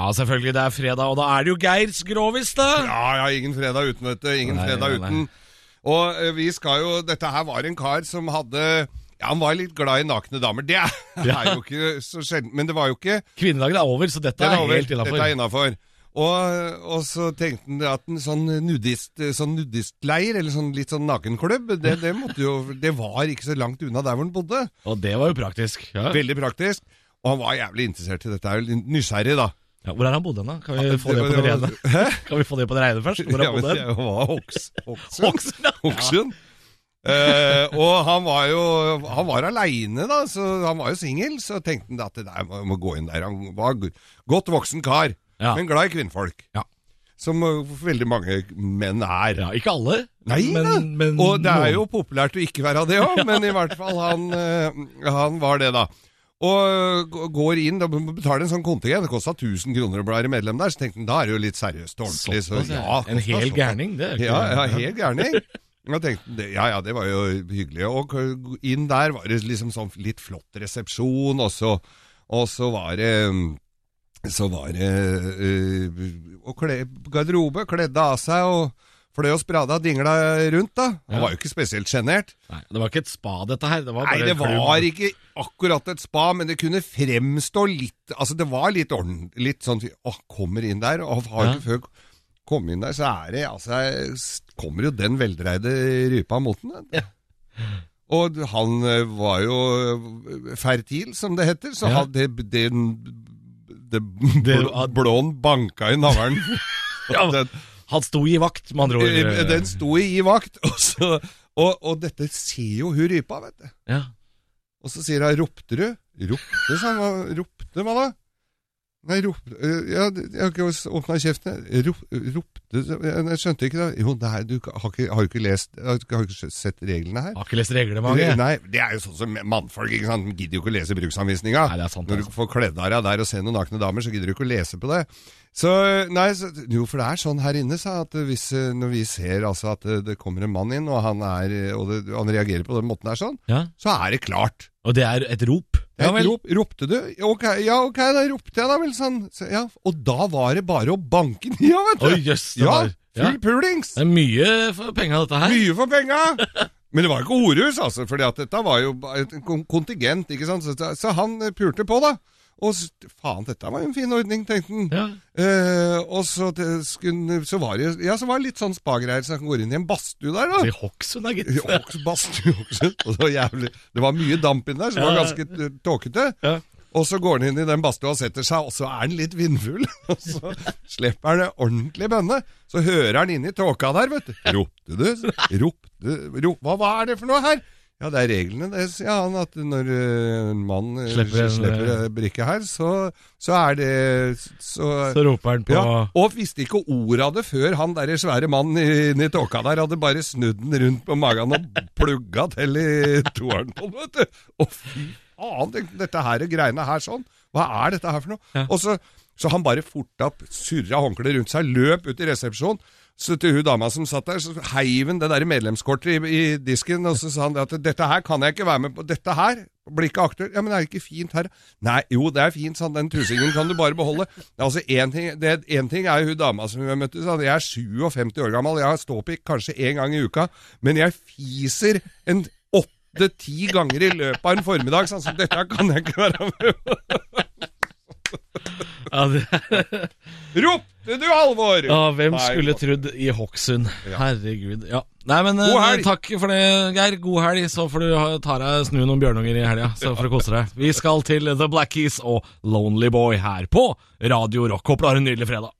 Ja, selvfølgelig. Det er fredag, og da er det jo Geirs Grovis, da. Ja, ja, ingen fredag uten, vet du. Ingen Nei, fredag nei, uten. Og eh, vi skal jo Dette her var en kar som hadde Ja, han var litt glad i nakne damer. Det er, Ja. er jo ikke så sjelden. Men det var jo ikke Kvinnedagen er over, så dette Det er, er helt innafor. Dette er innafor. Og, og så tenkte han at en sånn, nudist, sånn nudistleir, eller sånn litt sånn nakenklubb, det, det, jo, det var ikke så langt unna der hvor han bodde. Og det var jo praktisk. Ja. Veldig praktisk. Og han var jævlig interessert i dette. er nysgjerrig, da. Ja, hvor er han bodde hen, da? Kan vi få det på det rene? Hæ? Kan vi få det på det rene først? Hvor Ja, bodde han? var Hokksund. Hokksund, ja. Hokksund. Eh, og han var jo Han var aleine, da, så han var jo singel. Så tenkte han at det der må, må gå inn der. Han var godt voksen kar, Ja. men glad i kvinnfolk. Ja. Som eh, veldig mange menn er. Ja, ikke alle, Nei men, men og det er jo populært å ikke være det òg, men i hvert fall han, eh, han var det, da. Og går inn, og betaler en sånn kontingent, det kosta 1000 kroner å bli medlem der, så tenkte han da er det jo litt seriøst og ordentlig. Så, ja. en hel gærning, det er ikke Ja, ja, hel gærning. Jeg tenkte, ja, ja, det var jo hyggelig. Og inn der var det liksom sånn litt flott resepsjon, og så, og så var det Så var det øh, å kle, garderobe, kledde av seg og fløy og sprada og dingla rundt, da. Han Ja. var jo ikke spesielt sjenert. Det var ikke et spa, dette her. Det var Nei, det var ikke akkurat et spa, men det kunne fremstå litt Altså, det var litt ordentlig. Litt sånn Å, kommer inn der, og har ikke før kom inn der, så er det Altså, kommer jo den veldreide rypa mot den. Ja. Og han eh, var jo eh, fertil, som det heter, så Ja. hadde det, det, det, Det- blå, blåen banka i navlen. Ja, Han sto i vakt, med andre ord. Eh, den sto i i vakt, og, så, og, og dette ser jo hun rypa, vet du. Ja. Og så sier hun 'ropte du?' Ropte, sa han. Ropte hva da? Nei, ropte øh, Ja, jeg har ikke åpna kjeften. Rop, ropte Jeg skjønte ikke det. Jo, nei, du har ikke, har ikke lest Har ikke sett reglene her? Har ikke lest reglementet. Nei, det er jo sånn som mannfolk, ikke sant. De gidder jo ikke å lese bruksanvisninga. Nei, det er sant, Når du får kledd av deg der og ser noen nakne damer, så gidder du ikke å lese på det. Så, nei, så, jo, for det er sånn her inne, sa at hvis, eh, når vi ser altså at det, det kommer en mann inn, og han, er, og det, han reagerer på den måten der sånn, Ja. så er det klart. Og det er et rop. Ja, vel. rop, ropte du? Ok, ja, ok, da ropte jeg da vel sånn. Så, ja, og da var det bare å banke den i, ja, vet du. Oi, yes, det ja, var- ja. pulings. Det er mye for penga, dette her. Mye for penga! Men det var ikke horehus, altså, for dette var jo et kontingent, ikke sant. Så, så han eh, pulte på, da. Og faen, dette var jo en fin ordning, tenkte han. Ja. Eh, og så, det skulle, så var det ja, så var det litt sånn spagreier, så han går inn i en badstue der, da. I Hokksund, da, gitt. Badstue, Hokksund. Og det var jævlig Det var mye damp inni der, så det var ganske tåkete. Ja. Og så går han inn i den badstua og setter seg, og så er han litt vindfull. Og så slipper han det ordentlig bønne. Så hører han inni tåka der, vet du. Ropte du? Ropte rop, hva, hva er det for noe her? Ja, det er reglene, det, sier han. At når eh, en mann eh, Slipper slipper eh, brikke her, så, så er det Så, Så roper han på ja, og visste ikke ordet av det før han der svære mannen inni tåka der hadde bare snudd den rundt på magen og plugga til i toeren på den, vet du. Og fy faen, dette her greiene her sånn. Hva er dette her for noe? Ja. Og så, så han bare forta opp, surra håndkleet rundt seg, løp ut i resepsjonen. Så til hun dama som satt der, så heiv han det der medlemskortet i, i disken, og så sa han at dette her kan jeg ikke være med på. Dette her blir ikke aktuelt. Ja, men er det ikke fint her? Nei, jo, det er fint, sånn, den tusingen kan du bare beholde. Altså, en ting, en ting er jo hun dama som vi møtte, sa jeg er 57 år gammel, jeg har ståpikk kanskje én gang i uka, men jeg fiser en åtte-ti ganger i løpet av en formiddag, sånn som dette kan jeg ikke være med på. Ja, det, Ropte du, Halvor? ja, hvem Nei, skulle trodd i Hokksund? Ja. Herregud. Ja. Nei, men eh, takk for det, Geir. God helg. Så får du ha- ta deg snu noen bjørnunger i helga, så får du kose deg. Vi skal til The Black Keys og Lonely Boy her på Radio Rock. Håper du har en nydelig fredag.